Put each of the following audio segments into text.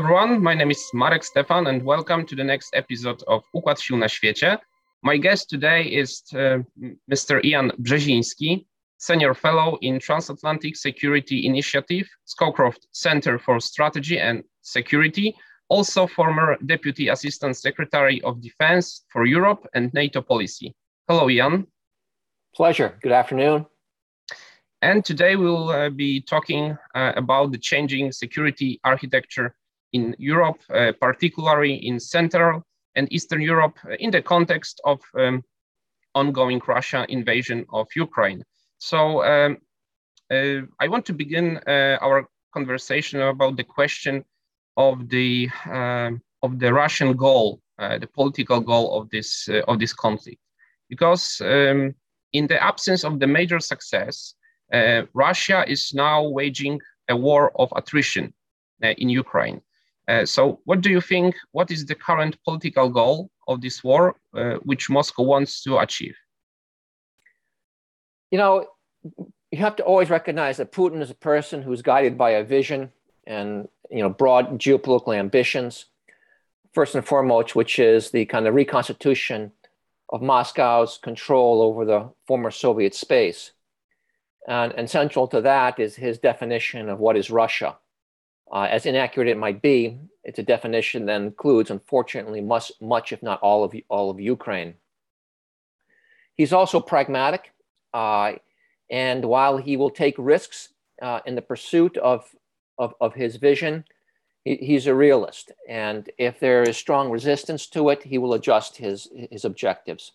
everyone, my name is Marek Stefan and welcome to the next episode of Układ Sił na Świecie. My guest today is uh, Mr. Ian Brzezinski, Senior Fellow in Transatlantic Security Initiative, Scowcroft Center for Strategy and Security, also former Deputy Assistant Secretary of Defense for Europe and NATO Policy. Hello, Ian. Pleasure. Good afternoon. And today we'll uh, be talking uh, about the changing security architecture in Europe, uh, particularly in Central and Eastern Europe, uh, in the context of um, ongoing Russia invasion of Ukraine. So um, uh, I want to begin our conversation about the question of the um, of the Russian goal, the political goal of this of this conflict, because um, in the absence of the major success, uh, Russia is now waging a war of attrition uh, in Ukraine. Uh, so, what do you think? What is the current political goal of this war, uh, which Moscow wants to achieve? You know, you have to always recognize that Putin is a person who's guided by a vision and you know broad geopolitical ambitions. First and foremost, which is the kind of reconstitution of Moscow's control over the former Soviet space. And, and central to that is his definition of what is Russia. Uh, as inaccurate it might be, it's a definition that includes, unfortunately, much, much if not all of, all of Ukraine. He's also pragmatic, uh, and while he will take risks uh, in the pursuit of, of, of his vision, he, he's a realist. And if there is strong resistance to it, he will adjust his, his objectives.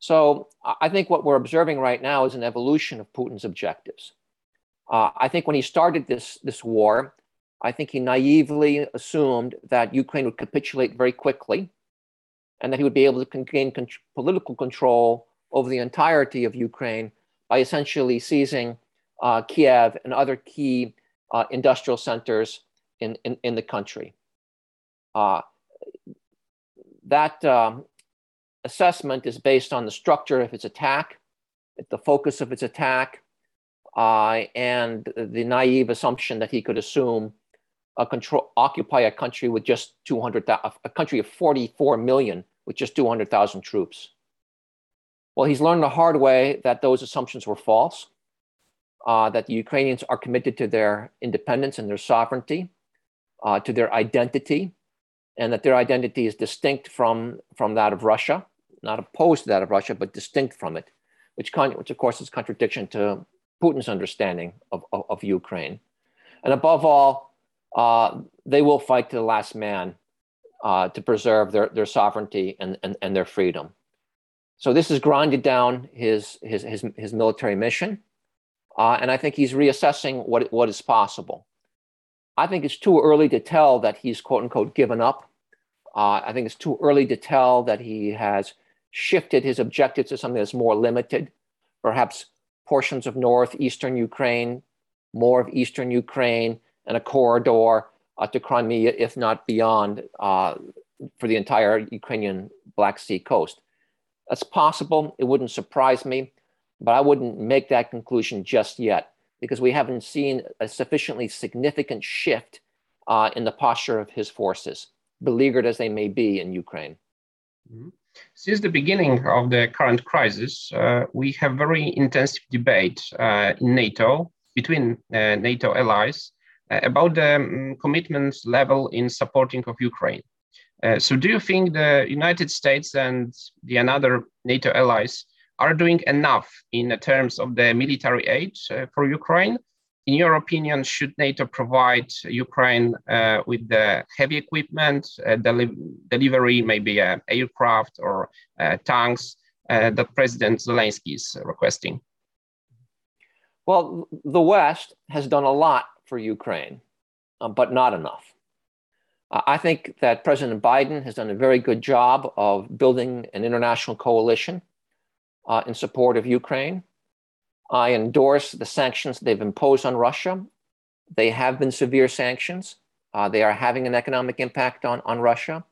So I think what we're observing right now is an evolution of Putin's objectives. Uh, I think when he started this, this war, I think he naively assumed that Ukraine would capitulate very quickly and that he would be able to gain con- political control over the entirety of Ukraine by essentially seizing uh, Kiev and other key uh, industrial centers in, in, in the country. Uh, that um, assessment is based on the structure of its attack, the focus of its attack, uh, and the naive assumption that he could assume a control, occupy a country with just 200, a country of 44 million with just 200,000 troops. Well, he's learned the hard way that those assumptions were false, uh, that the Ukrainians are committed to their independence and their sovereignty, uh, to their identity, and that their identity is distinct from, from that of Russia not opposed to that of Russia, but distinct from it, which, con- which of course is contradiction to Putin's understanding of, of, of Ukraine. And above all, uh, they will fight to the last man uh, to preserve their, their sovereignty and, and, and their freedom. So this has grinded down his, his, his, his military mission. Uh, and I think he's reassessing what, what is possible. I think it's too early to tell that he's quote unquote given up. Uh, I think it's too early to tell that he has shifted his objectives to something that's more limited, perhaps portions of northeastern Ukraine, more of eastern Ukraine, and a corridor uh, to Crimea, if not beyond, uh, for the entire Ukrainian Black Sea coast. That's possible. It wouldn't surprise me, but I wouldn't make that conclusion just yet because we haven't seen a sufficiently significant shift uh, in the posture of his forces, beleaguered as they may be in Ukraine. Mm-hmm. Since the beginning of the current crisis, uh, we have very intensive debate uh, in NATO between uh, NATO allies about the um, commitment level in supporting of Ukraine. Uh, so, do you think the United States and the another NATO allies are doing enough in terms of the military aid uh, for Ukraine, in your opinion, should NATO provide Ukraine uh, with the heavy equipment, uh, deli- delivery, maybe uh, aircraft or uh, tanks uh, that President Zelensky is requesting? Well, the West has done a lot for Ukraine, uh, but not enough. I think that President Biden has done a very good job of building an international coalition in support of Ukraine. I endorse the sanctions they've imposed on Russia. They have been severe sanctions. Uh, they are having an economic impact on, on Russia.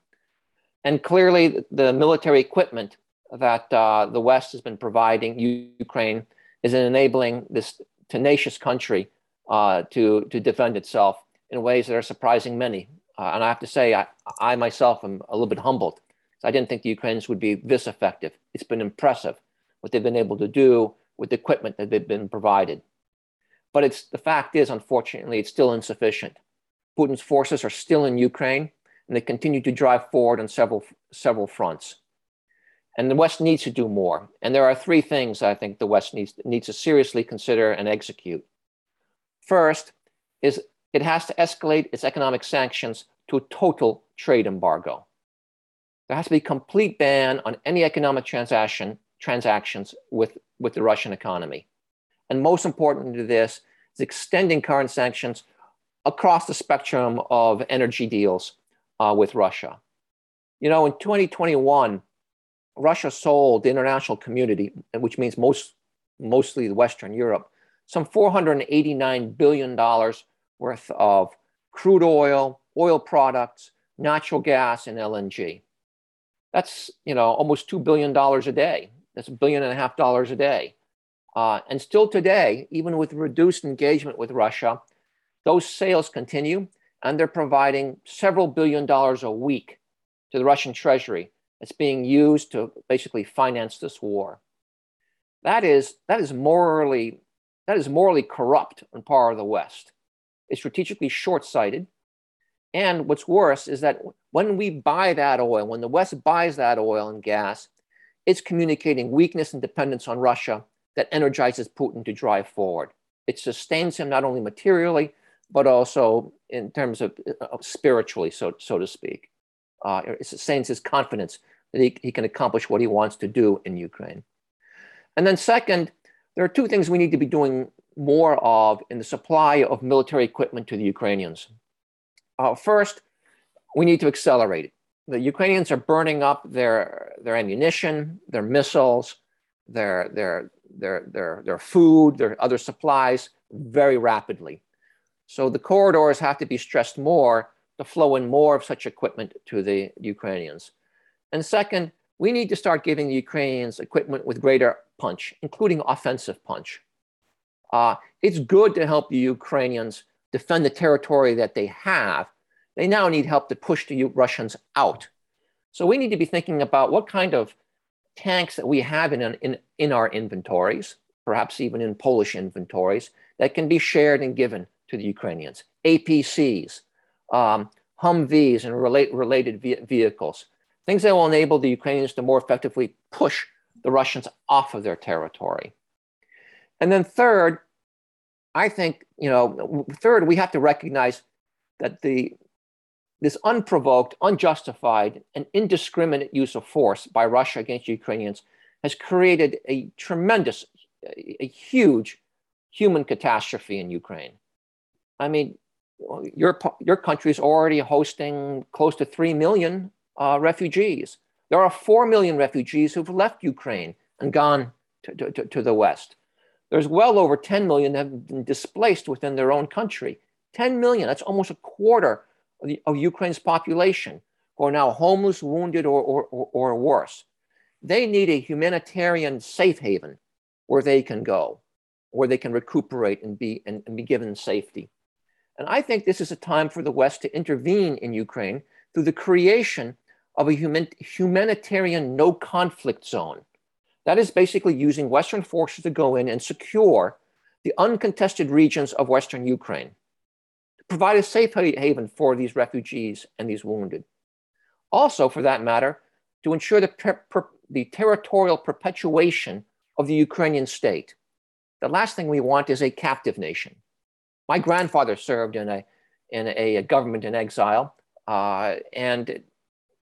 And clearly, the military equipment that uh, the West has been providing Ukraine is enabling this tenacious country uh, to, to defend itself in ways that are surprising many Uh, and I have to say, I, I myself am a little bit humbled. I didn't think the Ukrainians would be this effective. It's been impressive what they've been able to do with the equipment that they've been provided. But it's the fact is, unfortunately, it's still insufficient. Putin's forces are still in Ukraine, and they continue to drive forward on several several fronts. And the West needs to do more. And there are three things I think the West needs, needs to seriously consider and execute. First is it has to escalate its economic sanctions to a total trade embargo. There has to be a complete ban on any economic transaction transactions with, with the Russian economy. And most important to this is extending current sanctions across the spectrum of energy deals uh, with Russia. You know, in 2021, Russia sold the international community, which means most, mostly Western Europe, some $489 billion worth of crude oil, oil products, natural gas, and LNG. That's, you know, almost $2 billion a day. That's a billion and a half dollars a day. Uh, and still today, even with reduced engagement with Russia, those sales continue and they're providing several billion dollars a week to the Russian treasury. that's being used to basically finance this war. That is, that is morally, that is morally corrupt on part of the West. It's strategically short-sighted. And what's worse is that when we buy that oil, when the West buys that oil and gas, it's communicating weakness and dependence on Russia that energizes Putin to drive forward. It sustains him not only materially, but also in terms of uh, spiritually, so, so to speak. Uh, it sustains his confidence that he, he can accomplish what he wants to do in Ukraine. And then, second, there are two things we need to be doing more of in the supply of military equipment to the Ukrainians. Uh, first, we need to accelerate it. The Ukrainians are burning up their, their ammunition, their missiles, their, their, their, their, their food, their other supplies very rapidly. So the corridors have to be stressed more to flow in more of such equipment to the Ukrainians. And second, we need to start giving the Ukrainians equipment with greater punch, including offensive punch. Uh, it's good to help the Ukrainians defend the territory that they have. They now need help to push the Russians out. So we need to be thinking about what kind of tanks that we have in, in, in our inventories, perhaps even in Polish inventories, that can be shared and given to the Ukrainians. APCs, um, Humvees, and relate, related vehicles, things that will enable the Ukrainians to more effectively push the Russians off of their territory. And then third, I think, you know, third, we have to recognize that the this unprovoked, unjustified, and indiscriminate use of force by Russia against Ukrainians has created a tremendous, a, huge human catastrophe in Ukraine. I mean, your, your country is already hosting close to 3 million uh, refugees. There are 4 million refugees who've left Ukraine and gone to, to, to the West. There's well over 10 million that have been displaced within their own country. 10 million, that's almost a quarter of, the, of Ukraine's population who are now homeless, wounded, or, or, or, or worse. They need a humanitarian safe haven where they can go, where they can recuperate and be, and, and be given safety. And I think this is a time for the West to intervene in Ukraine through the creation of a human, humanitarian no conflict zone. That is basically using Western forces to go in and secure the uncontested regions of Western Ukraine to provide a safe haven for these refugees and these wounded. Also, for that matter, to ensure the, per, per, the territorial perpetuation of the Ukrainian state. The last thing we want is a captive nation. My grandfather served in a, in a government in exile, uh, and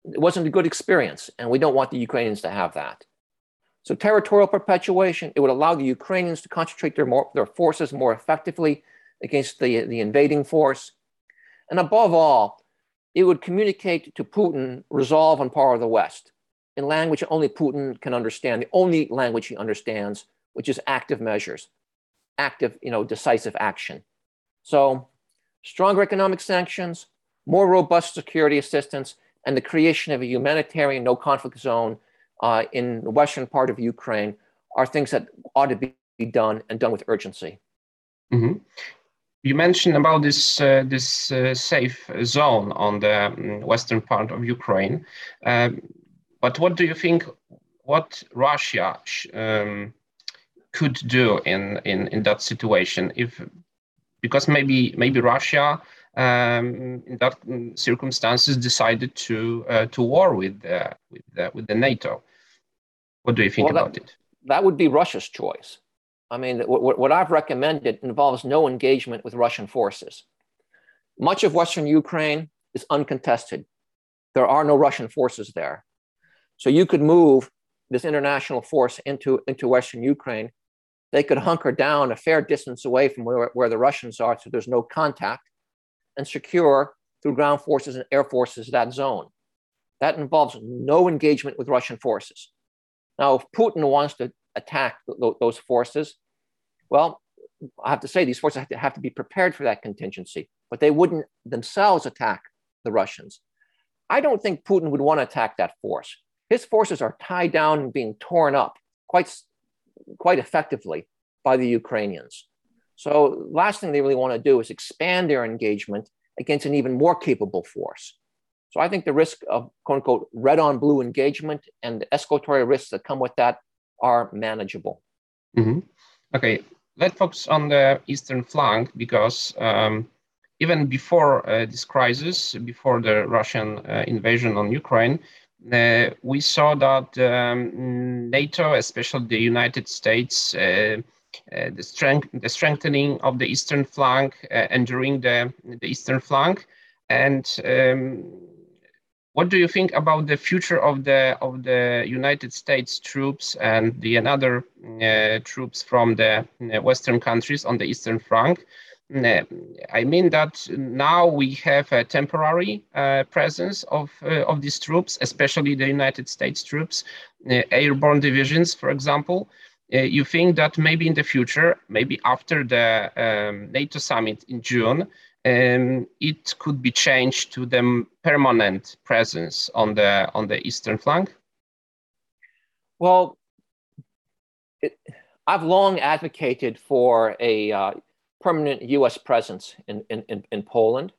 it wasn't a good experience, and we don't want the Ukrainians to have that. So territorial perpetuation, it would allow the Ukrainians to concentrate their, more, their forces more effectively against the, the invading force. And above all, it would communicate to Putin resolve on part of the West in language only Putin can understand, the only language he understands, which is active measures, active, you know, decisive action. So stronger economic sanctions, more robust security assistance, and the creation of a humanitarian no conflict zone uh, in the western part of Ukraine are things that ought to be done and done with urgency. Mm-hmm. you mentioned about this uh, this uh, safe zone on the um, western part of Ukraine, um, but what do you think? What Russia um, could do in, in in that situation? If because maybe maybe Russia um, in that circumstances decided to uh, to war with the, with the, with the NATO. What do you think well, about that, it? That would be Russia's choice. I mean, what, what I've recommended involves no engagement with Russian forces. Much of Western Ukraine is uncontested. There are no Russian forces there. So you could move this international force into, into Western Ukraine. They could hunker down a fair distance away from where, where the Russians are, so there's no contact, and secure through ground forces and air forces that zone. That involves no engagement with Russian forces. Now, if Putin wants to attack th- those forces, well, I have to say these forces have to, have to be prepared for that contingency, but they wouldn't themselves attack the Russians. I don't think Putin would want to attack that force. His forces are tied down and being torn up quite, quite effectively by the Ukrainians. So, last thing they really want to do is expand their engagement against an even more capable force. So, I think the risk of quote unquote red on blue engagement and the escalatory risks that come with that are manageable. Mm-hmm. Okay, let's focus on the eastern flank because um, even before uh, this crisis, before the Russian uh, invasion on Ukraine, uh, we saw that um, NATO, especially the United States, uh, the strength, the strengthening of the eastern flank, uh, enduring the the eastern flank, and um, what do you think about the future of the of the United States troops and the another uh, troops from the uh, Western countries on the Eastern? Uh, I mean that now we have a temporary uh, presence of uh, of these troops, especially the United States troops, uh, airborne divisions, for example. You think that maybe in the future, maybe after the um, NATO summit in June, um, it could be changed to the permanent presence on the on the eastern flank? Well, it, I've long advocated for a uh, permanent U.S. presence in, in, in Poland.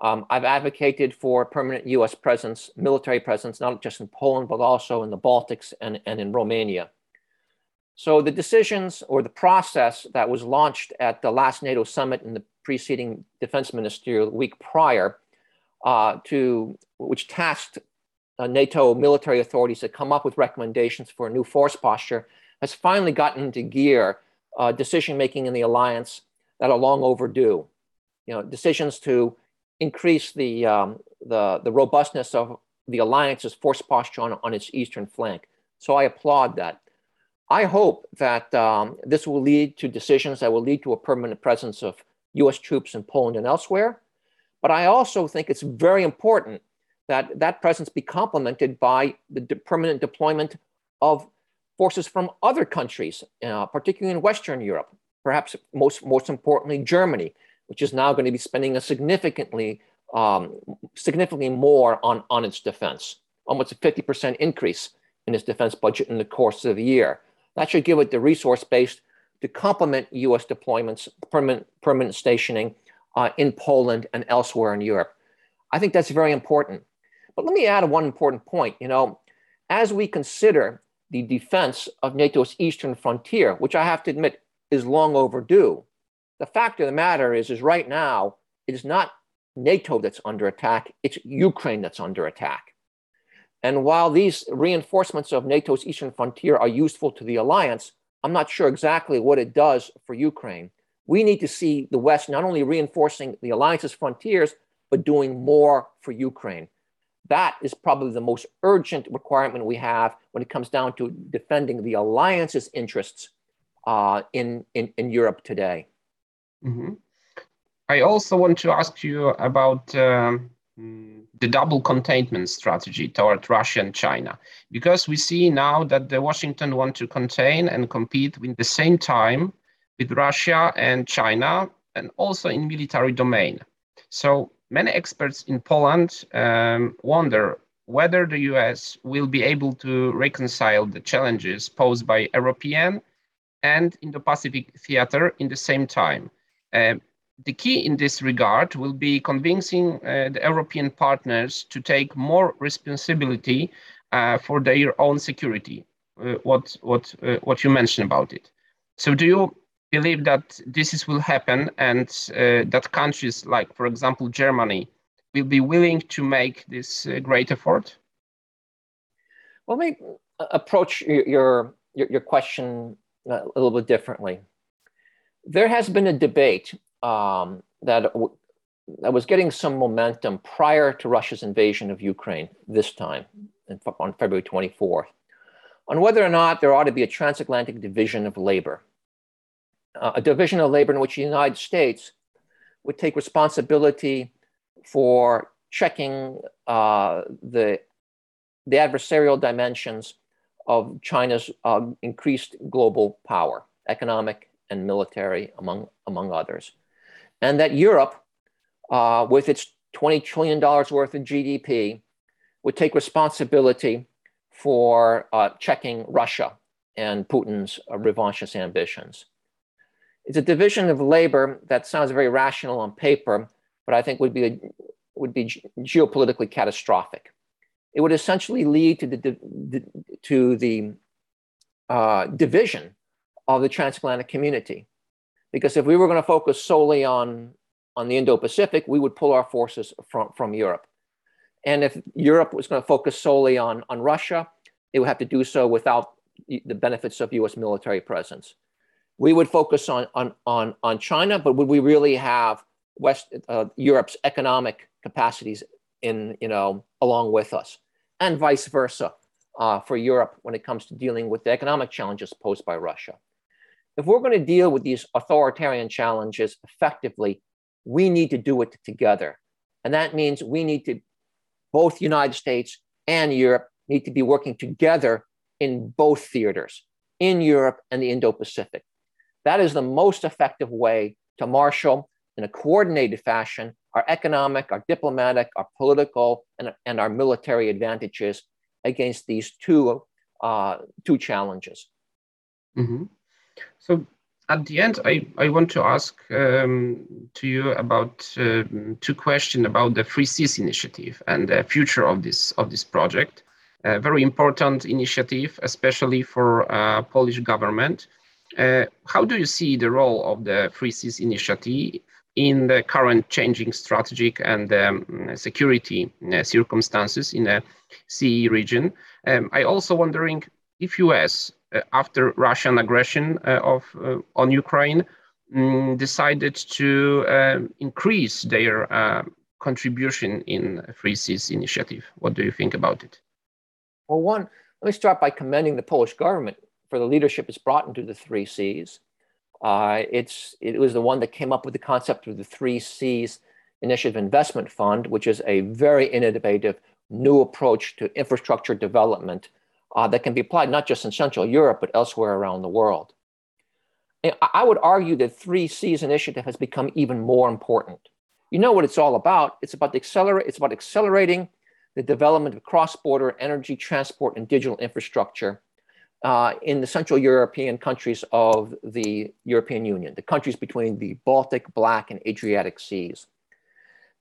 Um, I've advocated for permanent U.S. presence, military presence, not just in Poland, but also in the Baltics and, and in Romania. So the decisions or the process that was launched at the last NATO summit in the preceding defense ministerial week prior uh, to which tasked uh, NATO military authorities to come up with recommendations for a new force posture has finally gotten into gear uh, decision making in the alliance that are long overdue. You know, decisions to increase the, um, the, the robustness of the alliance's force posture on, on its eastern flank. So I applaud that. I hope that um, this will lead to decisions that will lead to a permanent presence of US troops in Poland and elsewhere. But I also think it's very important that that presence be complemented by the de- permanent deployment of forces from other countries, uh, particularly in Western Europe, perhaps most, most importantly, Germany, which is now going to be spending a significantly, um, significantly more on, on its defense, almost a 50% increase in its defense budget in the course of the year. That should give it the resource base to complement US deployments, permanent, permanent stationing uh, in Poland and elsewhere in Europe. I think that's very important. But let me add one important point. You know, as we consider the defense of NATO's eastern frontier, which I have to admit is long overdue, the fact of the matter is, is right now, it is not NATO that's under attack, it's Ukraine that's under attack. And while these reinforcements of NATO's eastern frontier are useful to the alliance, I'm not sure exactly what it does for Ukraine. We need to see the West not only reinforcing the alliance's frontiers, but doing more for Ukraine. That is probably the most urgent requirement we have when it comes down to defending the alliance's interests uh, in, in, in Europe today. Mm-hmm. I also want to ask you about um, the double containment strategy toward Russia and China, because we see now that the Washington want to contain and compete in the same time with Russia and China, and also in military domain. So many experts in Poland um, wonder whether the US will be able to reconcile the challenges posed by European and Indo-Pacific theater in the same time. Um, the key in this regard will be convincing uh, the European partners to take more responsibility uh, for their own security. Uh, what what what you mentioned about it. So, do you believe that this is, will happen, and uh, that countries like, for example, Germany, will be willing to make this uh, great effort? Well, let me approach your your, your question a little bit differently. There has been a debate um, that, that was getting some momentum prior to Russia's invasion of Ukraine this time on February 24th on whether or not there ought to be a transatlantic division of labor, uh, a division of labor in which the United States would take responsibility for checking uh, the, the adversarial dimensions of China's uh, increased global power, economic and military, among, among others and that Europe, uh, with its $20 trillion worth of GDP, would take responsibility for uh, checking Russia and Putin's uh, revanchist ambitions. It's a division of labor that sounds very rational on paper, but I think would be, a, would be geopolitically catastrophic. It would essentially lead to the, the to the uh, division of the transatlantic community because if we were going to focus solely on, on the Indo-Pacific, we would pull our forces from, from Europe. And if Europe was going to focus solely on, on Russia, it would have to do so without the benefits of US military presence. We would focus on, on, on, on China, but would we really have West uh, Europe's economic capacities in, you know, along with us? And vice versa uh, for Europe when it comes to dealing with the economic challenges posed by Russia if we're going to deal with these authoritarian challenges effectively, we need to do it together. And that means we need to, both United States and Europe need to be working together in both theaters, in Europe and the Indo Pacific. That is the most effective way to marshal in a coordinated fashion our economic, our diplomatic, our political, and, and our military advantages against these two, uh, two challenges. Mm-hmm. So at the end, I, I want to ask um, to you about uh, two questions about the Three Seas initiative and the future of this of this project. A very important initiative, especially for uh, Polish government. Uh, how do you see the role of the Three Seas initiative in the current changing strategic and um, security uh, circumstances in the CE region? Um, I also wondering if US after Russian aggression uh, of uh, on Ukraine, um, decided to increase their contribution in Three Seas initiative. What do you think about it? Well, one, let me start by commending the Polish government for the leadership it's brought into the Three Seas. Uh, it's, it was the one that came up with the concept of the Three Seas Initiative Investment Fund, which is a very innovative new approach to infrastructure development uh, that can be applied not just in Central Europe, but elsewhere around the world. And I would argue that Three Seas initiative has become even more important. You know what it's all about. It's about, accelerate, it's about accelerating the development of cross-border energy, transport, and digital infrastructure uh, in the Central European countries of the European Union, the countries between the Baltic, Black, and Adriatic Seas.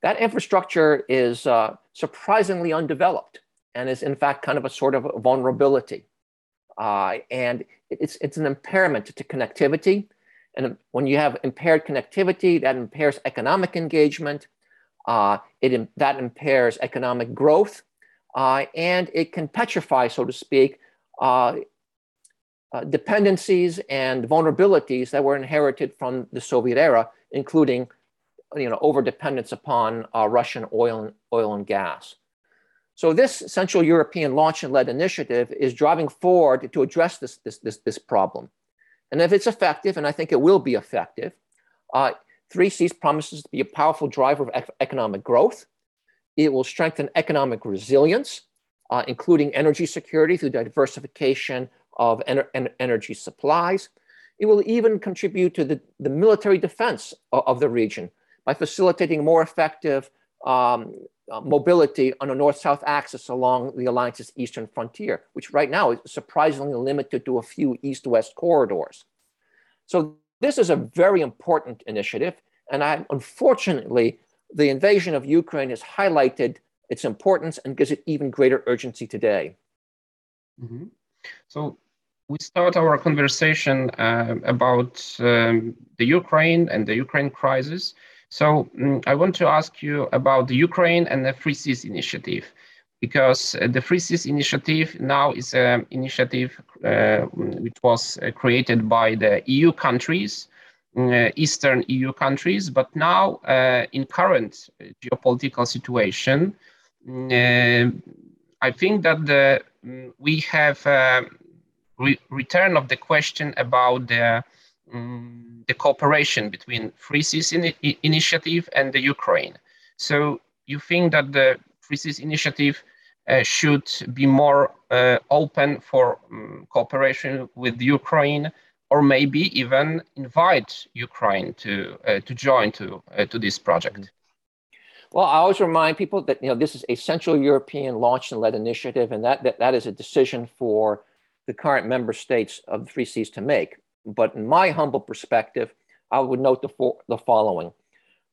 That infrastructure is uh, surprisingly undeveloped and is in fact kind of a sort of vulnerability. Uh, and it's, it's an impairment to connectivity. And when you have impaired connectivity, that impairs economic engagement, uh, it, that impairs economic growth, uh, and it can petrify, so to speak, uh, uh, dependencies and vulnerabilities that were inherited from the Soviet era, including you know, overdependence upon uh, Russian oil oil and gas. So this Central European launch and led initiative is driving forward to address this, this, this, this problem. And if it's effective, and I think it will be effective, uh, 3 Seas promises to be a powerful driver of economic growth. It will strengthen economic resilience, uh, including energy security through diversification of ener energy supplies. It will even contribute to the, the military defense of, of the region by facilitating more effective um, uh, mobility on a north-south axis along the alliance's eastern frontier, which right now is surprisingly limited to a few east-west corridors. So this is a very important initiative, And I, unfortunately, the invasion of Ukraine has highlighted its importance and gives it even greater urgency today. Mm-hmm. So we start our conversation uh, about um, the Ukraine and the Ukraine crisis. So um, I want to ask you about the Ukraine and the Free Seas Initiative, because uh, the Free Seas Initiative now is an initiative uh, which was uh, created by the EU countries, uh, Eastern EU countries, but now uh, in current geopolitical situation, I think that the, we have re return of the question about the um, the cooperation between Free Seas in initiative and the Ukraine. So you think that the Free Seas initiative uh, should be more uh, open for um, cooperation with Ukraine, or maybe even invite Ukraine to uh, to join to uh, to this project. Well, I always remind people that you know this is a Central European launched and led initiative, and that that, that is a decision for the current member states of the Free Seas to make. But in my humble perspective, I would note the, for, the following.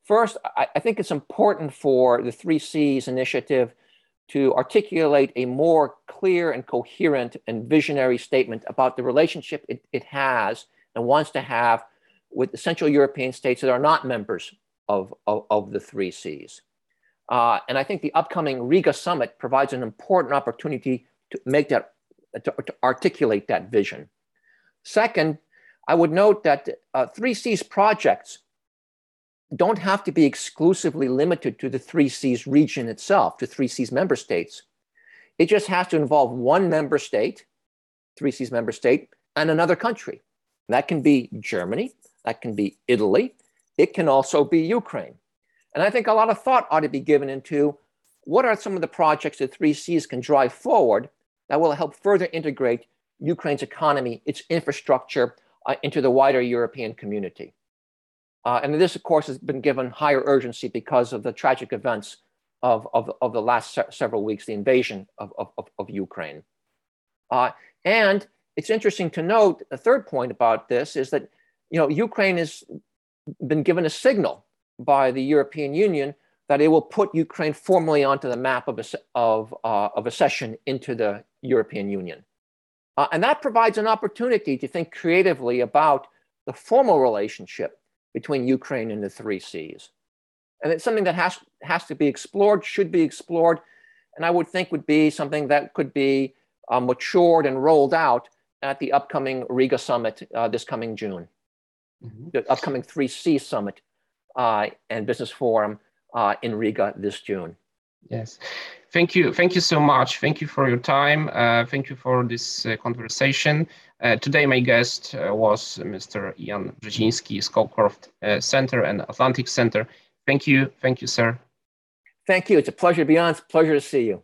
First, I, I think it's important for the Three Seas initiative to articulate a more clear and coherent and visionary statement about the relationship it, it has and wants to have with the Central European states that are not members of, of, of the Three Seas. Uh, and I think the upcoming Riga summit provides an important opportunity to make that to, to articulate that vision. Second, I would note that uh, 3 Seas projects don't have to be exclusively limited to the 3 Seas region itself, to 3 Seas member states. It just has to involve one member state, 3 Seas member state, and another country. That can be Germany, that can be Italy, it can also be Ukraine. And I think a lot of thought ought to be given into what are some of the projects that 3 Seas can drive forward that will help further integrate Ukraine's economy, its infrastructure uh, into the wider European community. Uh, and this, of course, has been given higher urgency because of the tragic events of, of, of the last se several weeks, the invasion of, of, of Ukraine. Uh, and it's interesting to note, the third point about this is that, you know, Ukraine has been given a signal by the European Union that it will put Ukraine formally onto the map of, a, of, uh, of accession into the European Union. Uh, and that provides an opportunity to think creatively about the formal relationship between Ukraine and the three Seas. And it's something that has, has to be explored, should be explored, and I would think would be something that could be uh, matured and rolled out at the upcoming Riga summit uh, this coming June, mm-hmm. the upcoming 3C summit uh, and business forum uh, in Riga this June. Yes, thank you. Thank you so much. Thank you for your time. Uh, thank you for this uh, conversation. Uh, today, my guest uh, was Mr. Jan Brzezinski, Scowcroft uh, Center and Atlantic Center. Thank you. Thank you, sir. Thank you. It's a pleasure to be on. It's a pleasure to see you.